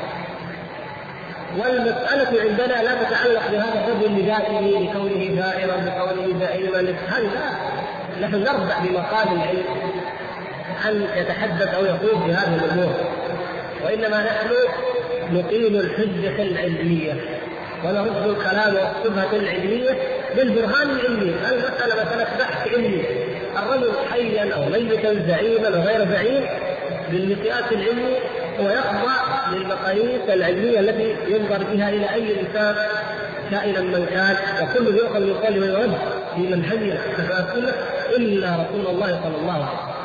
والمسألة عندنا لا تتعلق بهذا الرجل لذاته لكونه ثائرا بكونه دائما. هذه لا. نحن نربع بمقام العلم أن يتحدث أو يقول في هذه الأمور. وإنما نحن نقيم الحجة العلمية. ونرد الكلام والشبهه العلميه بالبرهان العلمي، المساله مساله بحث علمي، الرجل حيا أو ميتا زعيما أو غير زعيم بالمقياس العلمي ويخضع للمقاييس العلمية التي ينظر بها إلى أي إنسان كائنا من كان وكل يؤخذ من قوله ويرد في منهجنا السنة إلا رسول الله صلى الله عليه وسلم.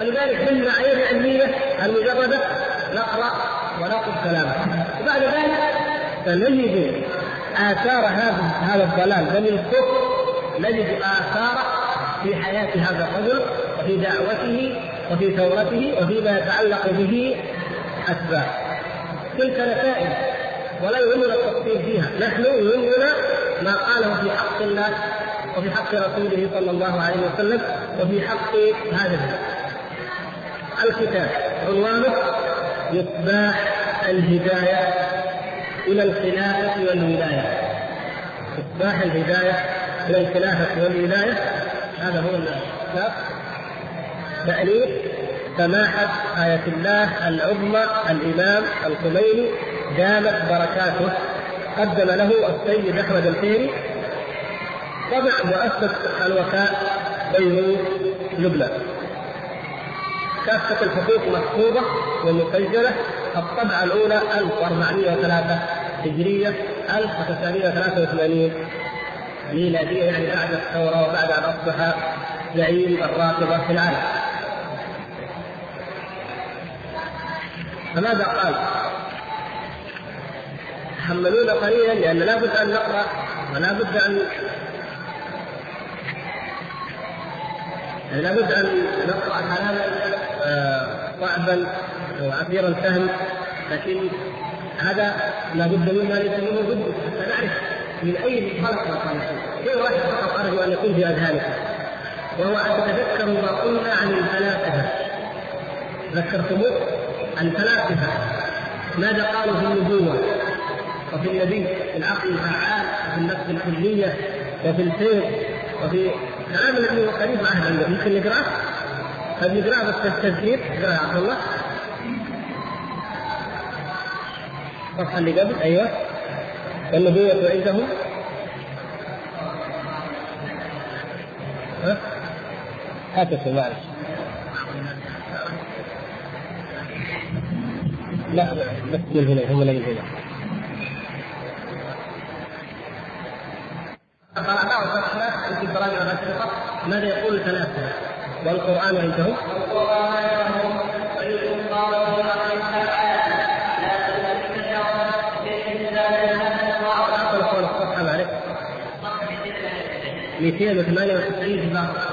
فلذلك من المعايير العلمية المجردة نقرأ ونأخذ كلامه وبعد ذلك سنجد آثار هذا هذا الضلال. بل الكفر نجد اثاره في حياة هذا الرجل وفي دعوته وفي ثورته وفيما يتعلق به اسباب تلك نتائج ولا يهمنا التفصيل فيها. نحن يهمنا ما قاله في حق الله وفي حق رسوله صلى الله عليه وسلم وفي حق هذا الكتاب عنوانه مصباح الهداية إلى الخلافة والولاية. مصباح الهداية إلى الخلافة والولاية هذا هو الكتاب تأليف سماحة آية الله العظمى الإمام الخميني دامت بركاته. قدم له السيد أحمد الخيري طبع مؤسسة الوفاء بيروت لبنان. كافة الحقوق محفوظة ومسجلة. الطبعة الأولى 1403 هجرية 1983 ميلادية يعني بعد الثورة وبعد أن أصبح زعيم الرافضة في العالم فماذا قال؟ تحملونا قليلا لأن لابد أن نقرأ ولا بد أن يعني لابد أن نقرأ كلاما آه، صعبا وعسير الفهم لكن هذا لابد منا لأنه بد. حتى نعرف من اي خلق قال شيء واحد فقط ارجو أن يكون في اذهانكم وهو أن تتذكروا ما قلنا عن الفلاسفة. ذكرتموه الفلاسفة. ماذا قالوا في النبوة وفي النبي؟ في العقل الفعال وفي النفس الكلية وفي الفيض وفي كلام الذي هو عهد عنده يمكن نقرأه؟ طيب نقراه بس التذكير اقرا يا عبد الله. الصفحه اللي قبل. أيوه. والنبوة عندهم ها؟ هات معلش لا بس من هنا هم اللي هنا. قرأناه في ماذا يقول الفلاسفة والقرآن عندهم؟ الصفحة معلش 298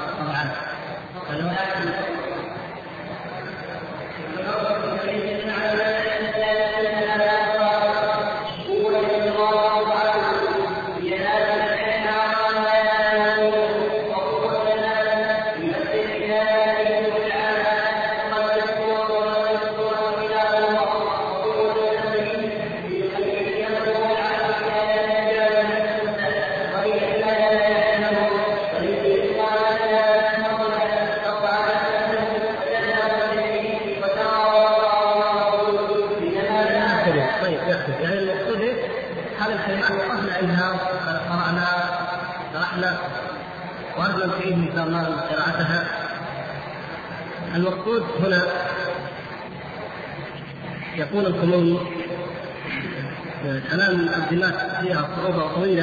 امام التقديمات فيها صعوبه طويله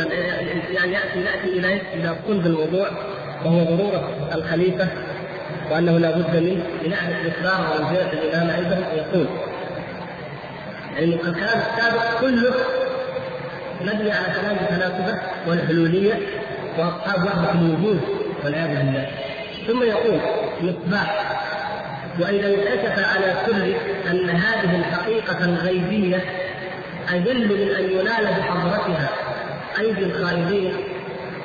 يعني ياتي يأتي إلى إلى صلب الموضوع وهو ضروره الخليفة وأنه لا بد منه لنعرف الاصرار ومنزله الامامه عندهم يقول. يعني الكلام السابق كله مبني على كلام الفلاسفة والحلولية وأصحاب وحده الوجود والعياذ بالله. ثم يقول مصباح وإذا انكشف على كل أن هذه الحقيقة الغيبية أجل من أن ينال بحضرتها ايدي الخالدين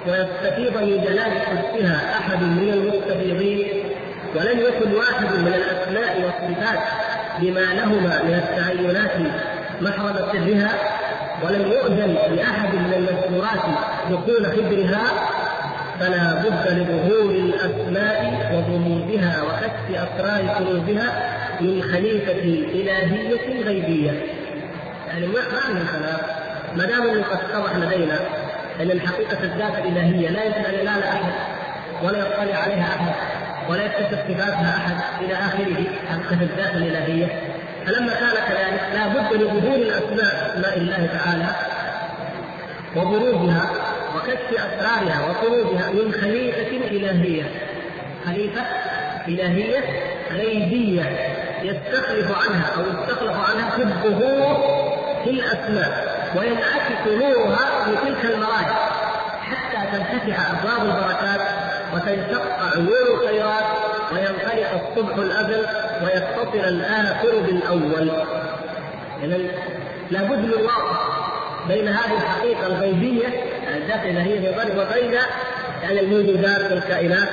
ويستفيض من جلال قدسها أحد من المستفيضين ولم يكن واحد من الأسماء والصفات بما لهما من التعينات محرم سرها ولم يؤذن لأحد من المذكورات دخول خبرها فلا بد لظهور الأسماء وغموضها وكشف أسرار قلوبها من خليفة إلهية غيبية. يعني ما من كلام ما دام إنه قد اتضح لدينا إن الحقيقة الذات الالهيه لا يمكن أن ينال أحد ولا يطلع عليها أحد ولا يكتشف صفاتها أحد إلى آخره حقيقة الذات الإلهية. فلما كان كذلك لا بد لظهور الأسماء اسماء الله تعالى وبروزها وكشف أسرارها وفروجها من خليفه إلهية. خليفه إلهية غيبية يستخلف عنها أو يستخلف عنها في الظهور في الأسماء وينعكس نورها في تلك المراحل حتى تنفتح أبواب البركات وتنشق عيون الخيرات وينخلق الصبح الأزل ويتصل الآخر بالأول. اذا لابد من وقت بين هذه الحقيقة الغيبيه الذات الالهيه في الغرب وبين يعني الموجودات والكائنات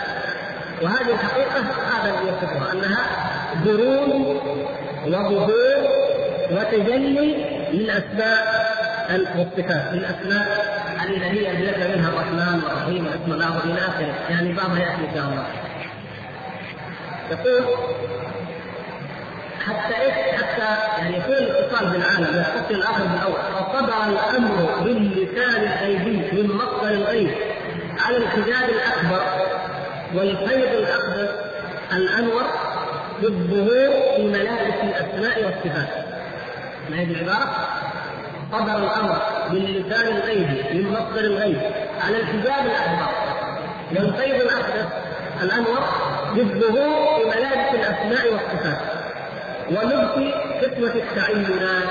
وهذه الحقيقة هذا الذي يصفها أنها بروز وظهور وتجلي للاسماء والصفات للاسماء الالهيه التي ذكر منها الرحمن والرحيم واسم الله إلى آخره يعني بعضها يأتي إن شاء الله يقول حتى إيش؟ حتى يعني يكون الاتصال بالعالم يتصل الآخر بالأول فصدر الأمر باللسان الغيبي من مصدر الغيب على الحجاب الأكبر والفيض الاقدس الأنور بالظهور في ملابس الأسماء والصفات. ما هذه العباره؟ صدر الأمر باللسان الغيبي من مصدر الغيب على الحجاب الأكبر. والفيض الاقدس الأنور بالظهور في ملابس الأسماء والصفات. ولبس كتوة التعينات.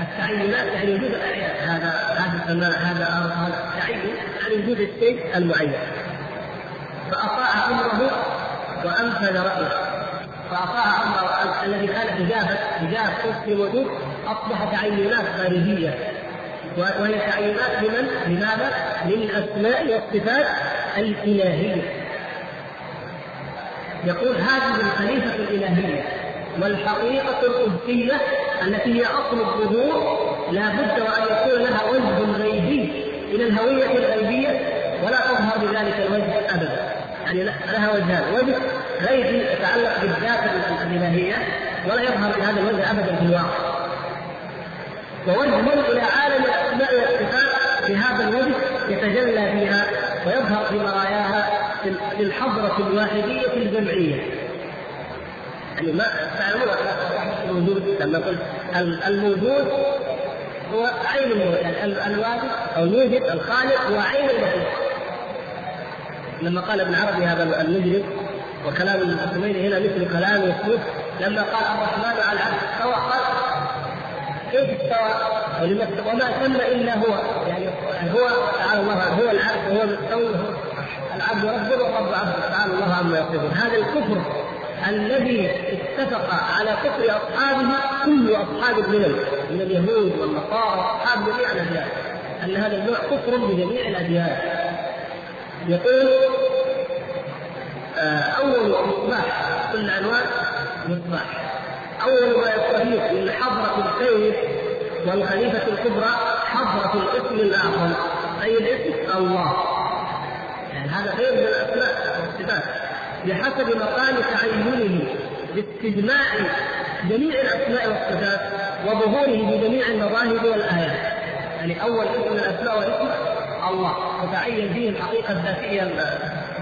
التعينات يعني وجود الاعيان هذا هذا هذا ارض هذا تعين يعني وجود الشيء المعين. فأطاع أمره وأنفذ رأيه. فاطاع امره الذي كان حجابا حجاب في وجود اصبح تعينات خارجية وهي تعينات لمن؟ لماذا؟ للاسماء والصفات الإلهية يقول هذه الخليفة الإلهية والحقيقة القدسية التي هي أصل الظهور لا بد وأن يكون لها وجه غيبي إلى الهوية الغيبية ولا تظهر بذلك الوجه أبدا يعني لها وجهان وجه غيبي يتعلق الإلهية ولا يظهر بهذا الوجه أبدا في الواقع. ووجه إلى عالم الأسماء والصفات بهذا الوجه يتجلى فيها ويظهر في مراياها في الحضرة الواحدية الجمعية. يعني ما تعلمون الموجود. لما قلت الموجود هو عين يعني الواجد أو الموجد الخالق هو عين المخلوق. لما قال ابن عربي هذا المجرم وكلام الحميدي هنا مثل كلام يسوس لما قال الرحمن على العرش استوى قال كيف استوى وما ثم إلا هو. يعني هو تعالى الله هو العرش وهو المستوي العبد ربه والرب عبده تعالى الله عما يصفون. هذا الكفر الذي اتفق على كفر أصحابه كل أصحاب الملل من اليهود والنصارى اصحاب جميع الأديان. أن هذا النوع كفر بجميع الأديان. يقول أول مصباح كل عنوان مصباح أول ما يستفيد من حضرة الخير والخليفة الكبرى حضرة الاسم الاعظم أي الاسم؟ الله. يعني هذا خير من الأسماء والصفات. بحسب مقام تعينه باستجماع جميع الأسماء والصفات وظهوره بجميع المظاهر والآيات. يعني أول اسم من الأسماء والاسم الله. وتعين فيه الحقيقة الذاتية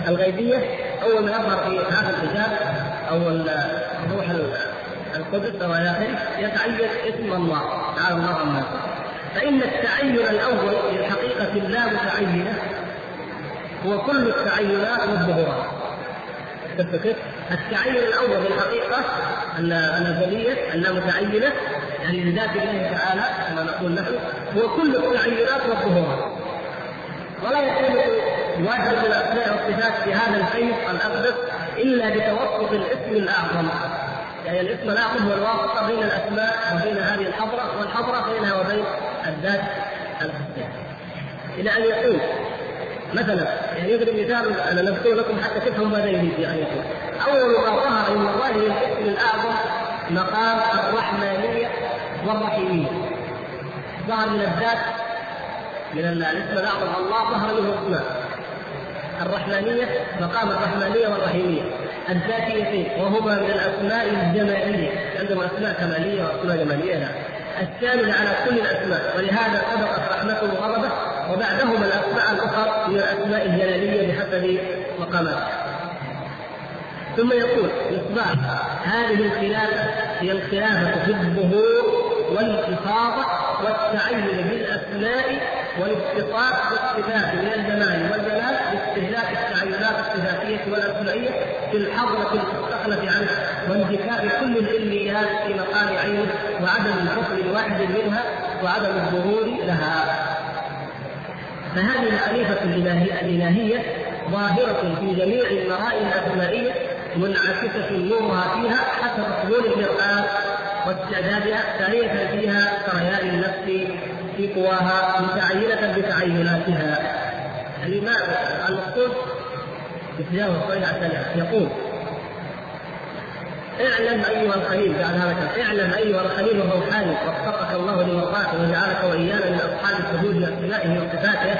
الغيبية أول ما يظهر في هذا الحجاب أو روح القدس أو إلى آخره يتعين اسم الله تعالى الله عما فإن التعين الأول للحقيقه اللامتعينه هو كل التعينات والظهورات كيف؟ التعين الأول في الحقيقة الازليه اللامتعينه يعني لذات الله تعالى كما نقول نحن هو كل التعينات والظهورات ولا يكون من الاسماء والصفات في هذا الحيز الاقدس إلا بتوسط الاسم الاعظم يعني الاسم الاعظم هو الواسطة بين الأسماء وبين هذه الحضرة والحضرة بينها وبين الذات القدسيه إلى أن يقول مثلا يعني يضرب مثال أنا نذكر لكم حتى تفهموا ماذا يريد يعني يقول أول ما ظهر من الله الاسم الاعظم مقام الرحمانية والرحيمية. ظهر من الذات من الاسم الاعظم الله ظهر منه اسماء الرحمانية مقام الرحمانية والرحيمية. الذاتيتين وهما من الأسماء الجمالية. عندهم أسماء كمالية وأسماء جمالية لا. الشامل على كل الأسماء. ولهذا سبقت رحمته وغضبه وبعدهما الأسماء الأخرى من الأسماء الجلالية بحسب مقاماتها. ثم يقول مصباح هذه الخلافة هي الخلافة في الظهور والإفاضة والتعين بالأسماء والاتصاف بالصفات من الجمال والجلال باستهلاك التعينات الصفاتية والأسمائية في الحضرة المستخلف عنه وانتكاء كل العلميات في مقام عينه وعدم الحكم لواحد منها وعدم الظهور لها. فهذه الخليفة الإلهية ظاهرة في جميع المرائي الأسمائية منعكسة نورها فيها حسب حلول المرآة واستعدادها ثانية فيها سريان النفس في قواها متعينة بتعيناتها. الإمام المقصود بتجاوز الصحيح يقول اعلم أيها الخليل بعد هذا اعلم أيها الخليل الروحاني وفقك الله لمرضاته وجعلك وإيانا من أصحاب الحدود لاسمائه وصفاته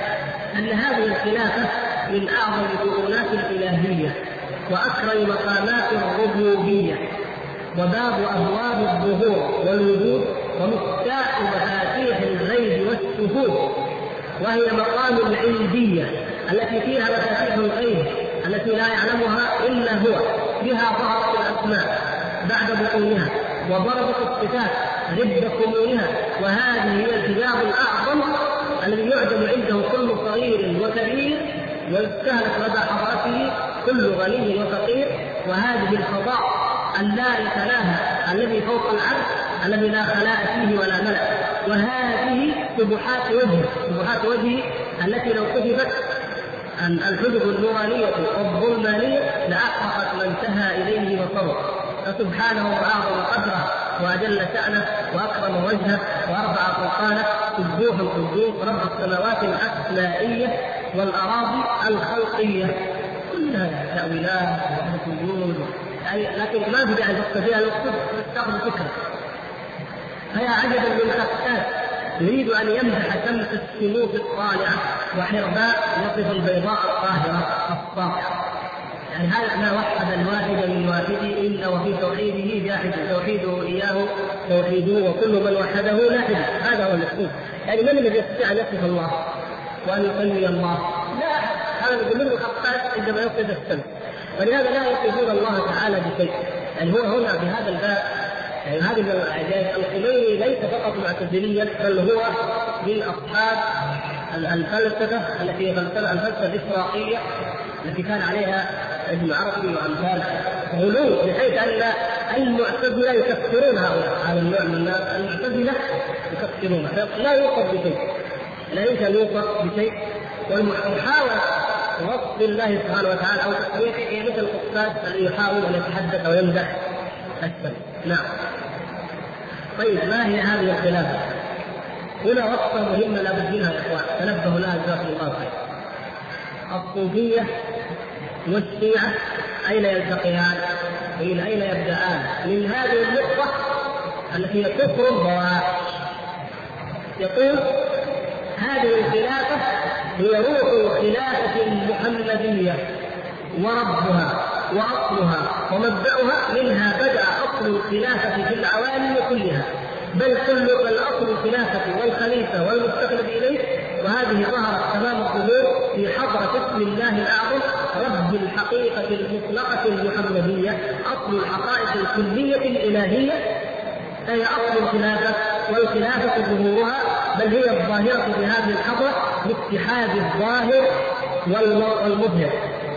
أن هذه الخلافة من أعظم الكؤونات الإلهية وأكرم مقامات الربوبية. وباب أبواب الظهور والوجود ومفتاح مفاتيح الغيب والشهود. وهي مقام العنديه التي فيها مفاتيح الغيب التي لا يعلمها إلا هو. بها ظهرت الأسماء بعد بطونها وضربت الصفات ضد كمونها وهذه هي الكتاب الأعظم الذي يعجب عنده كل صغير وكبير ويستهلك لدى حضرته كل غني وفقير. وهذه الفضاء اللا يتناهى الذي فوق العرش الذي لا خلاء فيه ولا ملأ. وهذه سبحات وجهه سبحات وجهه التي لو كتبت الحجب النورانية والظلمانية لأحرقت ما انتهى إليه وصبر فسبحانه وأعظم قدره وأجل شأنه وأكرم وجهه وأرفع سلطانه سبوح القدوس رب السماوات الأسمائية والأراضي الخلقية. كلها تأويلات وحدة وجود لكن ما في داعي تقصد فيها الوقت تأخذ فكرة. فيا عجبا من خطات يريد أن يمدح شمس الشموس الطالعة وحرباء يصف البيضاء الطاهرة الصافعه يعني هذا ما وحد الواحد من واحدة الا وفي توحيده جاحد توحيده إياه توحيده وكل من وحده لاحد هذا هو المقصود يعني من الذي يستطيع أن يصف الله وأن يسمي الله؟ لا هذا يقول له خطات عندما يصف السمع ولهذا لا يصفون الله تعالى بشيء. يعني هو هنا بهذا الباب يعني هذه الخميني ليس فقط معتزليا بل هو من أصحاب الفلسفة التي الفلسفة الاسراقيه التي كان عليها ابن عربي وامثاله غلو بحيث أن المعتزلة يكفرون هؤلاء هذا النوع من الناس. المعتزلة يكفرون لا يوقف بشيء لا يمكن ان يوقف بشيء. والمحاولة وصف الله سبحانه وتعالى أو تسميته هي مثل القصاد الذي يحاول أن يتحدث أو يمدح السمع نعم طيب ما هي هذه الخلافة؟ هنا وقفه مهمه لابد منها يا إخوان تنبهوا لها جزاكم الله خير الصوفية والشيعة أين يلتقيان؟ ومن أين يبدأان؟ من هذه النقطة التي هي كفر بواح يقول هذه الخلافة هي روح الخلافة المحمدية وربها وأصلها ومبدأها منها بدأ أصل الخلافة في العوالم كلها. بل كل الأصل الخلافة والخليفة والمستخلف إليه وهذه ظهرت تمام الظهور في حضرة اسم الله الأعظم رب الحقيقة المطلقة المحمدية أصل الحقائق الكلية الإلهية فهي أصل الخلافة. والخلافة ظهورها بل هي الظاهرة في هذه الحضرة باتحاد الظاهر والمظهر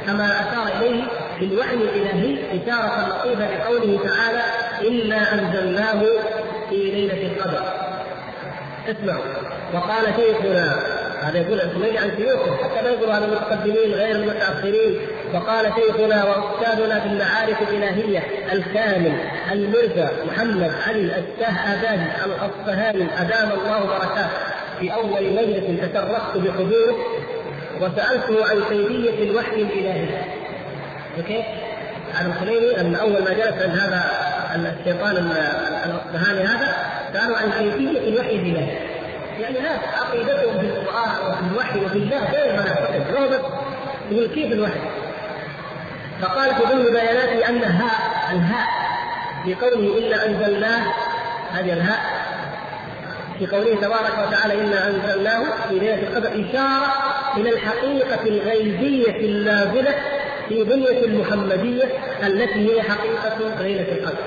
كما أشار إليه في الوحي الإلهي إشارة لطيفة بقوله تعالى إنا أنزلناه في ليلة القدر. اسمعوا. وقال شيخنا هذا يقول الحميدي عن شيوخه حتى لا يقول هذا المتقدمين غير المتأخرين. وقال شيخنا وأستاذنا في المعارف الإلهية الكامل المرزا محمد علي الشاه ابادي الأصفهاني أدام الله بركاته. في أول مجلس تشرفت بحضوره وسألته عن كيفية الوحي الإلهي. وكيف؟ عن الخليلي أن أول ما جلس عند هذا الشيطان الأصفهاني هذا سالوا عن كيفية الوحي الإلهي. يعني هذا عقيدتهم في القرآن وفي الوحي وفي الله غير بس يقول كيف الوحي؟ فقال في ضمن بياناته أن هاء الهاء في قوله انا انزلناه هذه الهاء في قوله تبارك وتعالى انا انزلناه في ليلة القدر إشارة إلى الحقيقة الغيبية النازله في بنية المحمدية التي هي حقيقة ليلة القدر.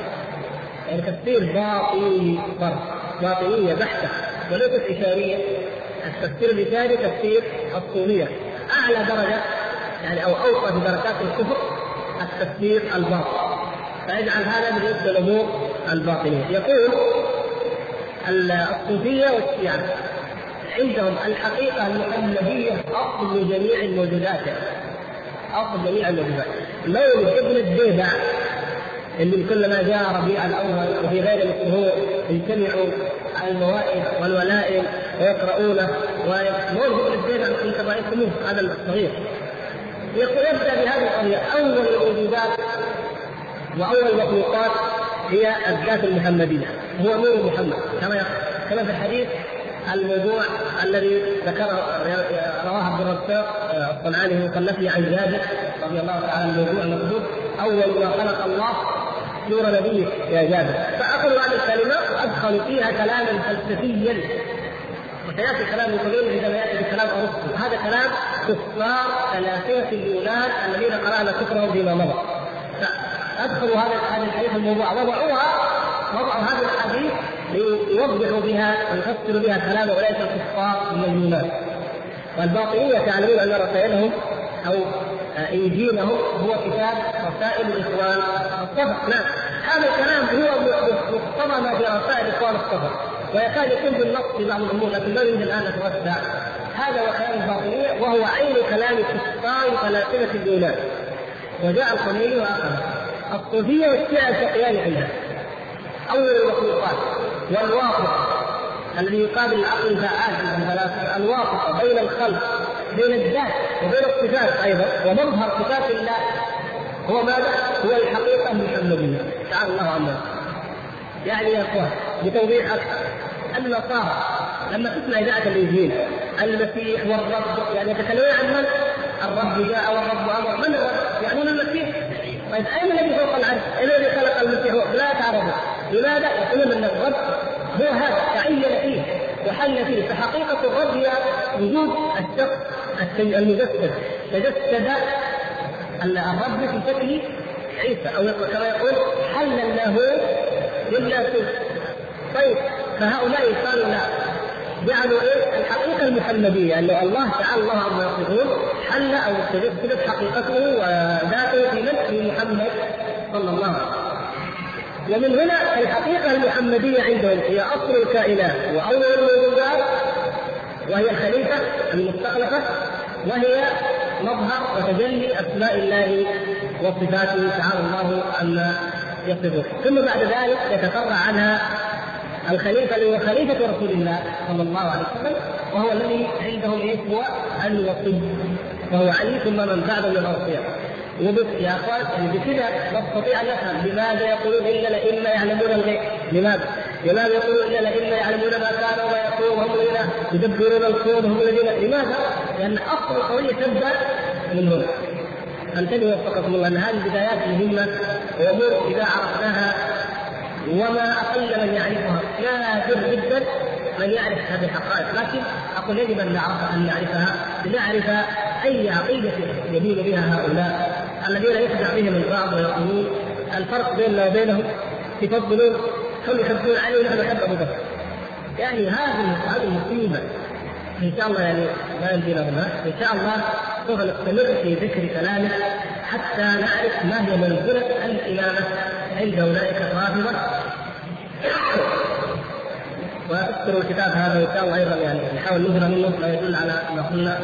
يعني تفسير باطني فرق باطنيه بحتة وليست اشاريه. التفسير الاشاري تفسير الصوفيه أعلى درجة يعني أو اوصى بدرجات الكفر التفسير الباطن فيجعل هذا بالنسبة للامور الباطنيه يقول الصوفية والشيعة عندهم الحقيقة المحمديه أصل جميع الموجودات أصل جميع الموجودات مولد ابن الديدع اللي كلما جاء ربيع الأول وفي غير الشهور يجتمعوا الموائد والولائم ويقرؤونه. ابن الديدع انت رايتموه هذا الصغير. يبدأ بهذه القضية. أول الوجودات وأول المخلوقات هي الذات المحمدية هو نور محمد. كما كما في الحديث الموضوع الذي ذكره رواه عبد الرزاق الصنعاني في عن جابر رضي الله تعالى عن الموضوع المكتوب أول ما خلق الله نور نبيه يا جابر. فأخذ هذه الكلمة وادخلوا فيها كلاما فلسفيا. وسيأتي كلام ابن عندما يأتي بكلام ارسطو هذا كلام كفار ثلاثيه اليونان الذين قرأنا كفرهم فيما مضى. فادخلوا هذا هذا الحديث الموضوع. وضعوها وضعوا هذه الاحاديث ليوضحوا بها ويفسروا بها كلام أولئك الكفار من اليونان. والباطنيه تعلمون أن رسائلهم أو انجيلهم هو كتاب رسائل الإخوان الصفر نعم. هذا الكلام هو مقتضى ما في رسائل إخوان الصفر ويكاد يكون بالنص في بعض الأمور لكن لا يريد الآن نتوسع هذا هو كلام الباطنيه وهو عين كلام كفار فلاسفه اليونان وجاء الخميني واخره الصوفية والشيعة شقيان عندها. أول المخلوقات والواقع الذي يقابل العقل الفعال الواسطة بين الخلق. بين الذات وبين الصفات أيضا ومظهر صفات الله هو ماذا؟ هو الحقيقة المحمدية تعالى الله عما يعني يا إخوان بتوضيح أكثر النصارى لما تسمع إذاعة الإنجيل المسيح والرب يعني يتكلمون عن من؟ الرب جاء والرب أمر من الرب؟ يعنون المسيح طيب أين الذي فوق العرش؟ اين الذي خلق المسيح؟ لا تعرفه لماذا؟ يقولون أن الرب هو هذا تعين فيه وحل فيه. فحقيقة الرب هي وجود الشخص المجسد. تجسد الرب في شكل عيسى. أو كما يقول حل الله للناسوت طيب فهؤلاء قالوا لا. جعلوا إيه؟ الحقيقة المحمديه ان الله تعالى الله عما يصفون حل أو تجسدت حقيقته وذاته في نفس محمد صلى الله عليه وسلم. ومن هنا الحقيقة المحمدية عندهم هي أصل الكائنات. وأول الموجودات وهي الخليفة المستخلفة وهي مظهر وتجلي أسماء الله وصفاته تعالى الله عما يصفون ثم بعد ذلك يتفرع عنها الخليفة اللي هو خليفة رسول الله صلى الله عليه وسلم وهو الذي عندهم إيش؟ هو الوصي وهو علي ثم من بعده من الاوصياء وبس يا أخوان يعني بكذا نستطيع أن نفهم لماذا يقولون ان الائمه يعلمون الغيب؟ لماذا؟ لماذا يقولون ان الائمه يعلمون ما كان وما وهم الذين يدبرون الكون هم الذين لماذا؟ لأن أصل القضية تبدأ من هنا. انتبهوا وفقكم الله أن هذه البدايات مهمة وامور إذا عرفناها وما أقل من يعرفها نادر جدا من يعرف هذه الحقائق لكن أقول يجب أن أن نعرفها لنعرف أي عقيدة يدين بها هؤلاء الذين يخدع بهم البعض ويقولون الفرق بيننا وبينهم يفضلون هم يحبون علي ونحن نحب أبو بكر. يعني هذه هذه مصيبه إن شاء الله يعني ما يمدينا هنا إن شاء الله سوف نستمر في ذكر كلامه حتى نعرف ما هي منزلة الإمامة عند أولئك الرافضة. واذكروا الكتاب هذا وان شاء الله أيضا يعني نحاول نظهر منه ما يدل على ما قلنا.